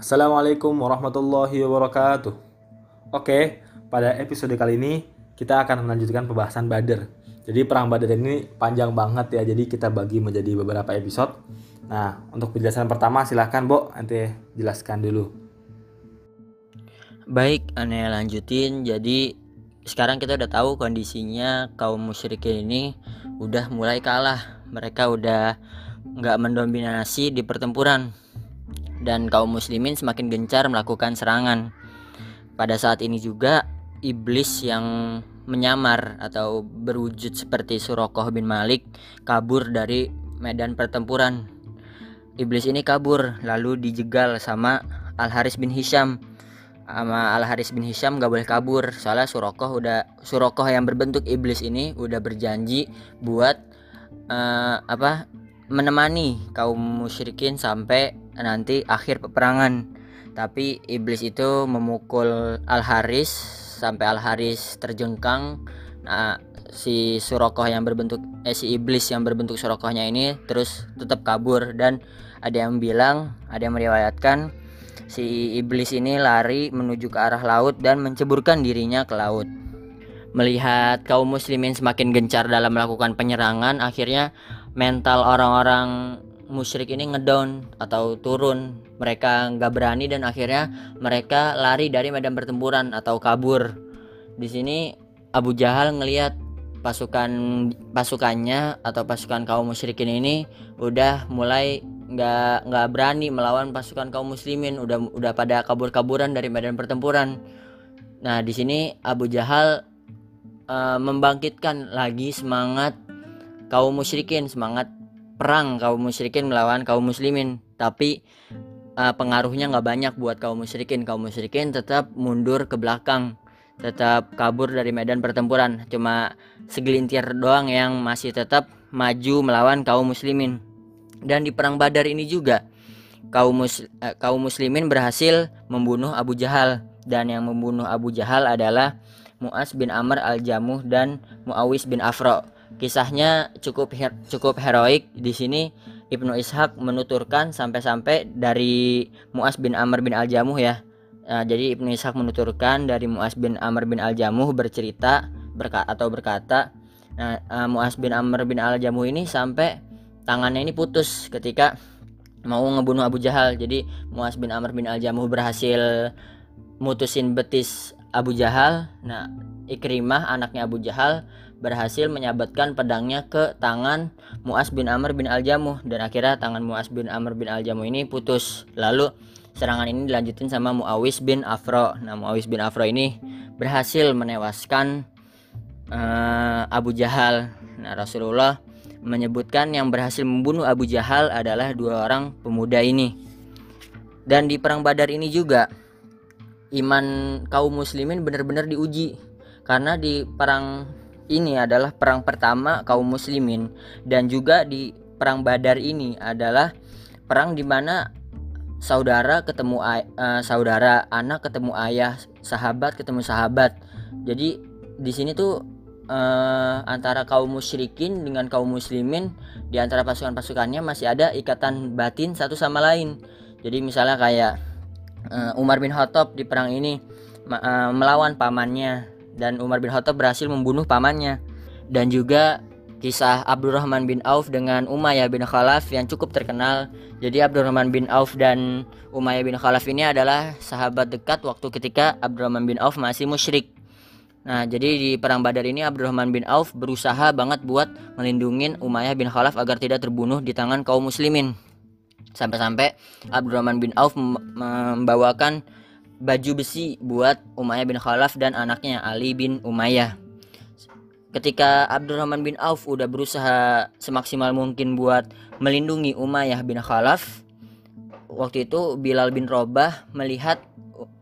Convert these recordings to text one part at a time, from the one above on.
Assalamualaikum warahmatullahi wabarakatuh. Oke, pada episode kali ini kita akan melanjutkan pembahasan Badar. Jadi perang Badar ini panjang banget ya, jadi kita bagi menjadi beberapa episode. Nah, untuk penjelasan pertama silahkan Bo, nanti jelaskan dulu. Baik, aneh lanjutin. Jadi sekarang kita udah tahu kondisinya kaum musyrikin ini udah mulai kalah. Mereka udah nggak mendominasi di pertempuran dan kaum muslimin semakin gencar melakukan serangan. Pada saat ini juga iblis yang menyamar atau berwujud seperti Surokoh bin Malik kabur dari medan pertempuran. Iblis ini kabur lalu dijegal sama Al Haris bin Hisham. Sama Al Haris bin Hisham gak boleh kabur soalnya Surokoh udah Surokoh yang berbentuk iblis ini udah berjanji buat uh, apa menemani kaum musyrikin sampai nanti akhir peperangan. Tapi iblis itu memukul Al Haris sampai Al Haris terjengkang. Nah, si Surokoh yang berbentuk eh si iblis yang berbentuk Surokohnya ini terus tetap kabur dan ada yang bilang, ada yang meriwayatkan si iblis ini lari menuju ke arah laut dan menceburkan dirinya ke laut. Melihat kaum muslimin semakin gencar dalam melakukan penyerangan, akhirnya mental orang-orang musyrik ini ngedown atau turun. Mereka nggak berani dan akhirnya mereka lari dari medan pertempuran atau kabur. Di sini Abu Jahal ngelihat pasukan pasukannya atau pasukan kaum musyrikin ini udah mulai nggak nggak berani melawan pasukan kaum muslimin. Udah udah pada kabur-kaburan dari medan pertempuran. Nah di sini Abu Jahal uh, membangkitkan lagi semangat kaum musyrikin semangat perang kaum musyrikin melawan kaum muslimin. Tapi uh, pengaruhnya nggak banyak buat kaum musyrikin. Kaum musyrikin tetap mundur ke belakang tetap kabur dari medan pertempuran. Cuma segelintir doang yang masih tetap maju melawan kaum muslimin. Dan di perang Badar ini juga kaum mus uh, kaum muslimin berhasil membunuh Abu Jahal. Dan yang membunuh Abu Jahal adalah Muas bin Amr al-Jamuh dan Muawis bin Afro Kisahnya cukup her cukup heroik di sini Ibnu Ishaq menuturkan sampai-sampai dari Muas bin Amr bin Al-Jamuh ya. Nah, jadi Ibnu Ishaq menuturkan dari Muas bin Amr bin Al-Jamuh bercerita berka atau berkata nah, uh, Muas bin Amr bin Al-Jamuh ini sampai tangannya ini putus ketika mau ngebunuh Abu Jahal. Jadi Muas bin Amr bin Al-Jamuh berhasil mutusin betis Abu Jahal. Nah, Ikrimah anaknya Abu Jahal berhasil menyabatkan pedangnya ke tangan Muas bin Amr bin Al-Jamuh dan akhirnya tangan Muas bin Amr bin Al-Jamuh ini putus. Lalu serangan ini dilanjutin sama Muawis bin Afro. Nah, Muawis bin Afro ini berhasil menewaskan uh, Abu Jahal. Nah, Rasulullah menyebutkan yang berhasil membunuh Abu Jahal adalah dua orang pemuda ini. Dan di perang Badar ini juga iman kaum muslimin benar-benar diuji karena di perang ini adalah perang pertama kaum muslimin dan juga di perang Badar ini adalah perang di mana saudara ketemu uh, saudara, anak ketemu ayah, sahabat ketemu sahabat. Jadi di sini tuh uh, antara kaum musyrikin dengan kaum muslimin di antara pasukan-pasukannya masih ada ikatan batin satu sama lain. Jadi misalnya kayak uh, Umar bin Khattab di perang ini uh, melawan pamannya dan Umar bin Khattab berhasil membunuh pamannya dan juga kisah Abdurrahman bin Auf dengan Umayyah bin Khalaf yang cukup terkenal. Jadi Abdurrahman bin Auf dan Umayyah bin Khalaf ini adalah sahabat dekat waktu ketika Abdurrahman bin Auf masih musyrik. Nah, jadi di perang Badar ini Abdurrahman bin Auf berusaha banget buat melindungi Umayyah bin Khalaf agar tidak terbunuh di tangan kaum muslimin. Sampai-sampai Abdurrahman bin Auf membawakan baju besi buat Umayyah bin Khalaf dan anaknya Ali bin Umayyah. Ketika Abdurrahman bin Auf udah berusaha semaksimal mungkin buat melindungi Umayyah bin Khalaf, waktu itu Bilal bin Robah melihat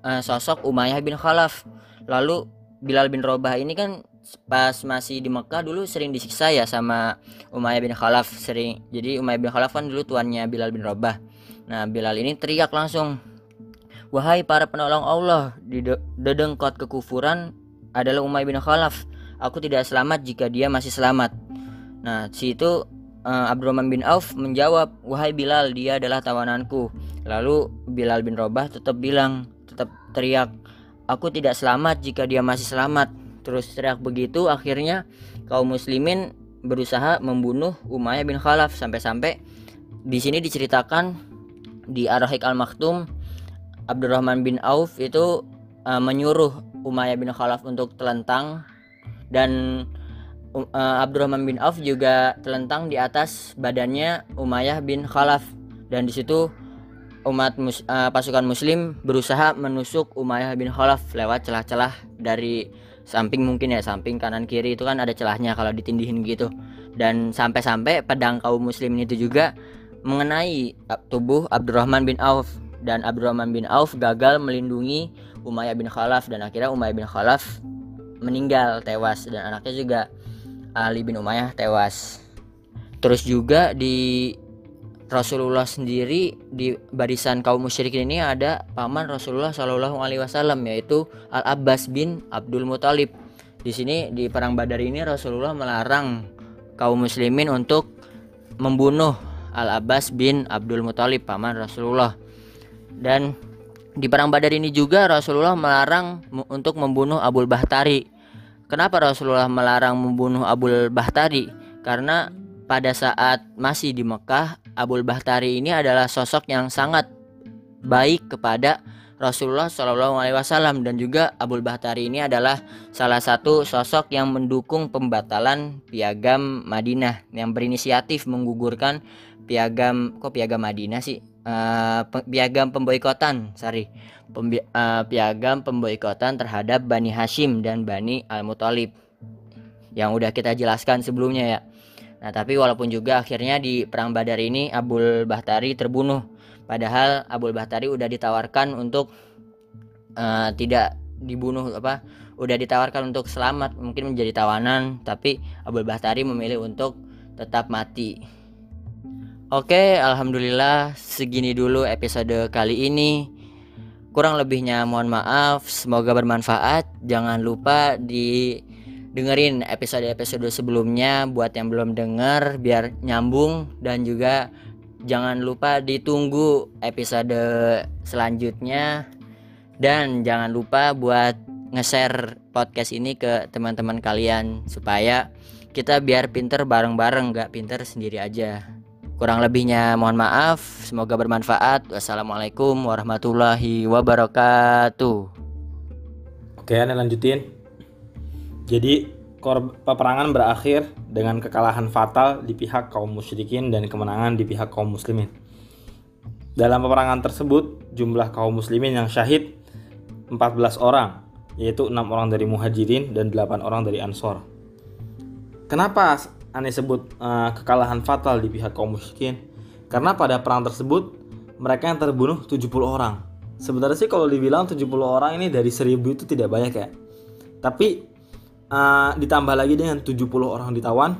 uh, sosok Umayyah bin Khalaf. Lalu Bilal bin Robah ini kan pas masih di Mekah dulu sering disiksa ya sama Umayyah bin Khalaf sering. Jadi Umayyah bin Khalaf kan dulu tuannya Bilal bin Robah. Nah, Bilal ini teriak langsung, Wahai para penolong Allah, di dedengkot kekufuran adalah Umay bin Khalaf. Aku tidak selamat jika dia masih selamat. Nah, si itu uh, Abdurrahman bin Auf menjawab, "Wahai Bilal, dia adalah tawananku." Lalu Bilal bin Robah tetap bilang, tetap teriak, "Aku tidak selamat jika dia masih selamat." Terus teriak begitu, akhirnya kaum muslimin berusaha membunuh Umayyah bin Khalaf sampai-sampai di sini diceritakan di Ar-Rahiq Al-Maktum Abdurrahman bin Auf itu uh, menyuruh Umayyah bin Khalaf untuk telentang. Dan uh, Abdurrahman bin Auf juga telentang di atas badannya Umayyah bin Khalaf. Dan di situ umat mus, uh, pasukan muslim berusaha menusuk Umayyah bin Khalaf lewat celah-celah dari samping mungkin ya samping kanan kiri itu kan ada celahnya kalau ditindihin gitu. Dan sampai-sampai pedang kaum muslimin itu juga mengenai tubuh Abdurrahman bin Auf dan Abdurrahman bin Auf gagal melindungi Umayyah bin Khalaf dan akhirnya Umayyah bin Khalaf meninggal tewas dan anaknya juga Ali bin Umayyah tewas. Terus juga di Rasulullah sendiri di barisan kaum musyrikin ini ada paman Rasulullah Shallallahu Alaihi Wasallam yaitu Al Abbas bin Abdul Muthalib. Di sini di perang Badar ini Rasulullah melarang kaum muslimin untuk membunuh Al Abbas bin Abdul Muthalib paman Rasulullah. Dan di perang Badar ini juga Rasulullah melarang untuk membunuh Abul Bahtari. Kenapa Rasulullah melarang membunuh Abul Bahtari? Karena pada saat masih di Mekah, Abul Bahtari ini adalah sosok yang sangat baik kepada Rasulullah Shallallahu Alaihi Wasallam. Dan juga Abul Bahtari ini adalah salah satu sosok yang mendukung pembatalan piagam Madinah yang berinisiatif menggugurkan piagam kok piagam Madinah sih uh, piagam pemboikotan sorry Pembi uh, piagam pemboikotan terhadap Bani Hashim dan Bani Al Muthalib yang udah kita jelaskan sebelumnya ya. Nah tapi walaupun juga akhirnya di perang Badar ini Abul Bahtari terbunuh, padahal Abul Bahtari udah ditawarkan untuk uh, tidak dibunuh apa, udah ditawarkan untuk selamat mungkin menjadi tawanan, tapi Abul Bahtari memilih untuk tetap mati. Oke, alhamdulillah segini dulu episode kali ini. Kurang lebihnya mohon maaf, semoga bermanfaat. Jangan lupa di dengerin episode-episode sebelumnya buat yang belum denger biar nyambung dan juga jangan lupa ditunggu episode selanjutnya dan jangan lupa buat nge-share podcast ini ke teman-teman kalian supaya kita biar pinter bareng-bareng gak pinter sendiri aja. Kurang lebihnya mohon maaf, semoga bermanfaat. Wassalamualaikum warahmatullahi wabarakatuh. Oke, Anda lanjutin. Jadi, peperangan berakhir dengan kekalahan fatal di pihak kaum musyrikin dan kemenangan di pihak kaum muslimin. Dalam peperangan tersebut, jumlah kaum muslimin yang syahid 14 orang, yaitu enam orang dari muhajirin dan 8 orang dari ansor. Kenapa aneh sebut uh, kekalahan fatal di pihak kaum musyrikin karena pada perang tersebut mereka yang terbunuh 70 orang. Sebenarnya sih kalau dibilang 70 orang ini dari 1000 itu tidak banyak ya. Tapi uh, ditambah lagi dengan 70 orang ditawan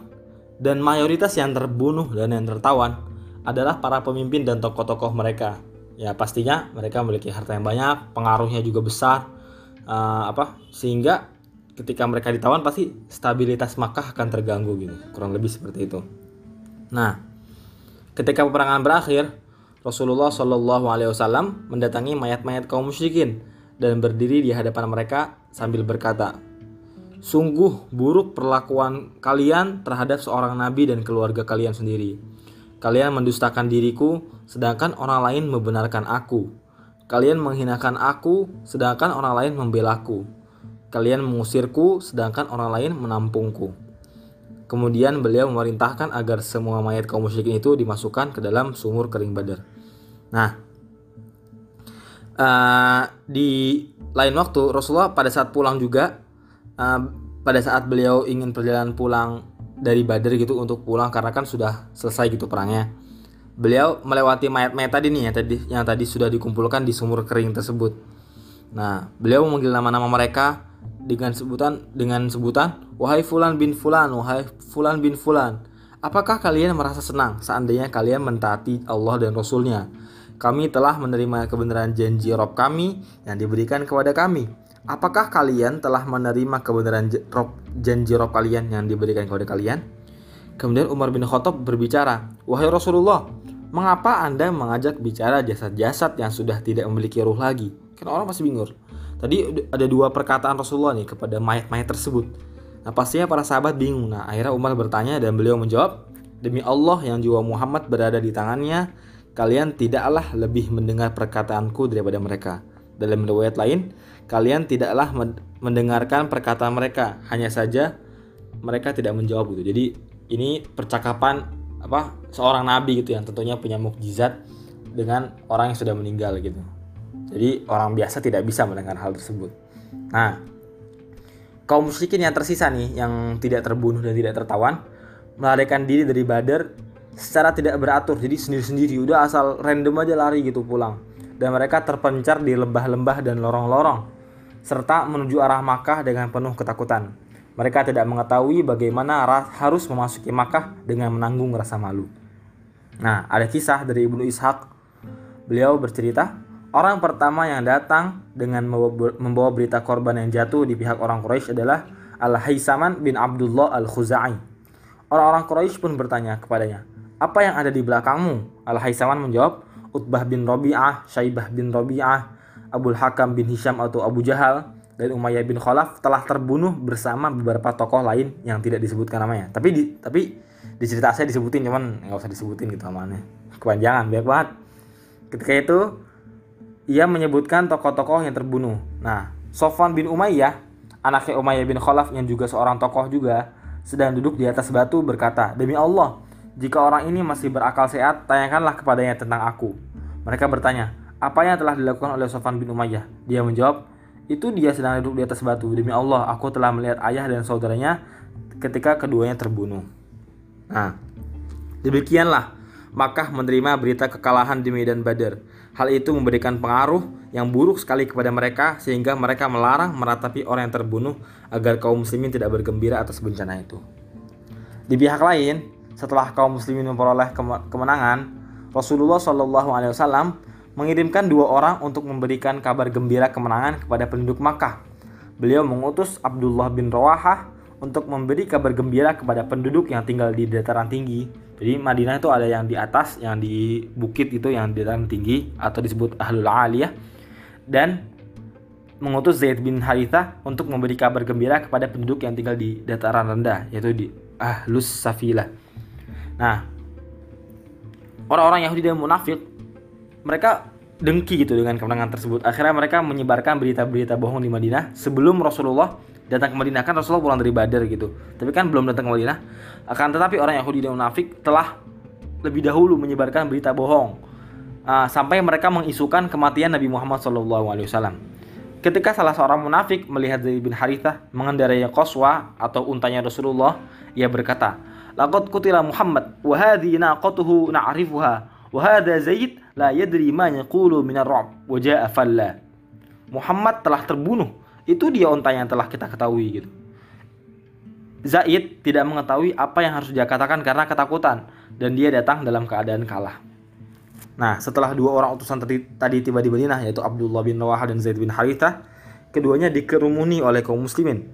dan mayoritas yang terbunuh dan yang tertawan adalah para pemimpin dan tokoh-tokoh mereka. Ya pastinya mereka memiliki harta yang banyak, pengaruhnya juga besar. Uh, apa sehingga ketika mereka ditawan pasti stabilitas Makkah akan terganggu gitu kurang lebih seperti itu. Nah ketika peperangan berakhir Rasulullah Shallallahu Alaihi Wasallam mendatangi mayat-mayat kaum musyrikin dan berdiri di hadapan mereka sambil berkata sungguh buruk perlakuan kalian terhadap seorang nabi dan keluarga kalian sendiri. Kalian mendustakan diriku sedangkan orang lain membenarkan aku. Kalian menghinakan aku sedangkan orang lain membelaku Kalian mengusirku, sedangkan orang lain menampungku. Kemudian beliau memerintahkan agar semua mayat kaum musyrikin itu dimasukkan ke dalam sumur kering badar. Nah, uh, di lain waktu Rasulullah pada saat pulang juga, uh, pada saat beliau ingin perjalanan pulang dari Badar gitu untuk pulang karena kan sudah selesai gitu perangnya. Beliau melewati mayat-mayat tadi nih yang tadi yang tadi sudah dikumpulkan di sumur kering tersebut. Nah, beliau memanggil nama-nama mereka dengan sebutan dengan sebutan wahai fulan bin fulan wahai fulan bin fulan apakah kalian merasa senang seandainya kalian mentaati Allah dan Rasulnya kami telah menerima kebenaran janji Rob kami yang diberikan kepada kami apakah kalian telah menerima kebenaran Rob, janji Rob kalian yang diberikan kepada kalian Kemudian Umar bin Khattab berbicara, "Wahai Rasulullah, mengapa Anda mengajak bicara jasad-jasad yang sudah tidak memiliki ruh lagi?" Kan orang pasti bingung. Tadi ada dua perkataan Rasulullah nih kepada mayat-mayat tersebut. Nah, pastinya para sahabat bingung. Nah, akhirnya Umar bertanya dan beliau menjawab, "Demi Allah yang jiwa Muhammad berada di tangannya, kalian tidaklah lebih mendengar perkataanku daripada mereka." Dalam riwayat lain, kalian tidaklah mendengarkan perkataan mereka, hanya saja mereka tidak menjawab gitu. Jadi ini percakapan apa seorang nabi gitu yang tentunya punya mukjizat dengan orang yang sudah meninggal gitu. Jadi orang biasa tidak bisa mendengar hal tersebut. Nah, kaum musyrikin yang tersisa nih yang tidak terbunuh dan tidak tertawan melarikan diri dari Badar secara tidak beratur. Jadi sendiri-sendiri udah asal random aja lari gitu pulang. Dan mereka terpencar di lembah-lembah dan lorong-lorong serta menuju arah Makkah dengan penuh ketakutan. Mereka tidak mengetahui bagaimana harus memasuki Makkah dengan menanggung rasa malu. Nah, ada kisah dari Ibnu Ishaq. Beliau bercerita, orang pertama yang datang dengan membawa berita korban yang jatuh di pihak orang Quraisy adalah Al-Haisaman bin Abdullah Al-Khuzai. Orang-orang Quraisy pun bertanya kepadanya, "Apa yang ada di belakangmu?" Al-Haisaman menjawab, "Utbah bin Rabi'ah, Syaibah bin Rabi'ah, Abul Hakam bin Hisham atau Abu Jahal, dan Umayyah bin Khalaf telah terbunuh bersama beberapa tokoh lain yang tidak disebutkan namanya. Tapi di tapi di cerita saya disebutin cuman nggak usah disebutin gitu namanya. Kepanjangan biar banget. Ketika itu ia menyebutkan tokoh-tokoh yang terbunuh. Nah, Sofwan bin Umayyah, anaknya Umayyah bin Khalaf yang juga seorang tokoh juga, sedang duduk di atas batu berkata, "Demi Allah, jika orang ini masih berakal sehat, tanyakanlah kepadanya tentang aku." Mereka bertanya, "Apa yang telah dilakukan oleh Sofwan bin Umayyah?" Dia menjawab, itu dia sedang duduk di atas batu. Demi Allah, aku telah melihat ayah dan saudaranya ketika keduanya terbunuh. Nah, demikianlah Makkah menerima berita kekalahan di Medan Badar. Hal itu memberikan pengaruh yang buruk sekali kepada mereka sehingga mereka melarang meratapi orang yang terbunuh agar kaum muslimin tidak bergembira atas bencana itu. Di pihak lain, setelah kaum muslimin memperoleh kemenangan, Rasulullah Shallallahu alaihi wasallam mengirimkan dua orang untuk memberikan kabar gembira kemenangan kepada penduduk Makkah. Beliau mengutus Abdullah bin Rawahah untuk memberi kabar gembira kepada penduduk yang tinggal di dataran tinggi. Jadi Madinah itu ada yang di atas, yang di bukit itu yang di dataran tinggi atau disebut Ahlul Aliyah dan mengutus Zaid bin Harithah untuk memberi kabar gembira kepada penduduk yang tinggal di dataran rendah yaitu di Ahlus Safilah. Nah, orang-orang Yahudi dan munafik mereka dengki gitu dengan kemenangan tersebut. Akhirnya mereka menyebarkan berita-berita bohong di Madinah sebelum Rasulullah datang ke Madinah kan Rasulullah pulang dari Badar gitu. Tapi kan belum datang ke Madinah. Akan tetapi orang Yahudi dan munafik telah lebih dahulu menyebarkan berita bohong uh, sampai mereka mengisukan kematian Nabi Muhammad SAW. Ketika salah seorang munafik melihat Zaid bin Harithah mengendarai Qaswa atau untanya Rasulullah, ia berkata, "Laqad qutila Muhammad wa hadhihi naqatuhu na'rifuha." Wahada Zaid la yadri ma yaqulu min ar-ra'b wa. Muhammad telah terbunuh. Itu dia onta yang telah kita ketahui gitu. Zaid tidak mengetahui apa yang harus dia katakan karena ketakutan dan dia datang dalam keadaan kalah. Nah, setelah dua orang utusan tadi, tadi tiba di Madinah yaitu Abdullah bin Rawah dan Zaid bin Harithah, keduanya dikerumuni oleh kaum muslimin.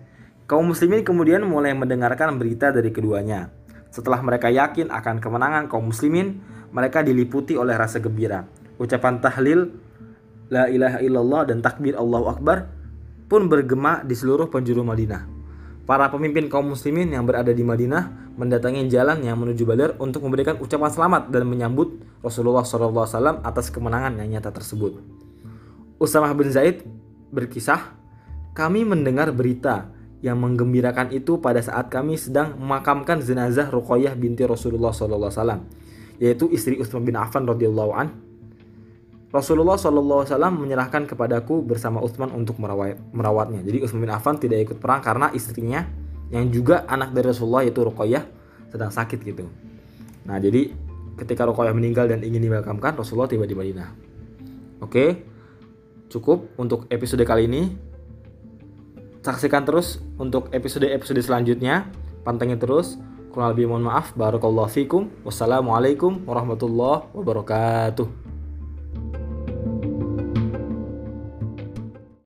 Kaum muslimin kemudian mulai mendengarkan berita dari keduanya. Setelah mereka yakin akan kemenangan kaum muslimin, mereka diliputi oleh rasa gembira. Ucapan tahlil la ilaha illallah dan takbir Allahu Akbar pun bergema di seluruh penjuru Madinah. Para pemimpin kaum muslimin yang berada di Madinah mendatangi jalan yang menuju Badar untuk memberikan ucapan selamat dan menyambut Rasulullah SAW atas kemenangan yang nyata tersebut. Usamah bin Zaid berkisah, kami mendengar berita yang menggembirakan itu pada saat kami sedang memakamkan jenazah Ruqayyah binti Rasulullah SAW yaitu istri Utsman bin Affan radhiyallahu an. Rasulullah SAW menyerahkan kepadaku bersama Utsman untuk merawat, merawatnya. Jadi Utsman bin Affan tidak ikut perang karena istrinya yang juga anak dari Rasulullah yaitu Ruqayyah sedang sakit gitu. Nah jadi ketika Ruqayyah meninggal dan ingin dimakamkan Rasulullah tiba di Madinah. Oke, cukup untuk episode kali ini. Saksikan terus untuk episode-episode selanjutnya. Pantengin terus. Kurang lebih mohon maaf. Barakallahu fikum. Wassalamualaikum warahmatullahi wabarakatuh.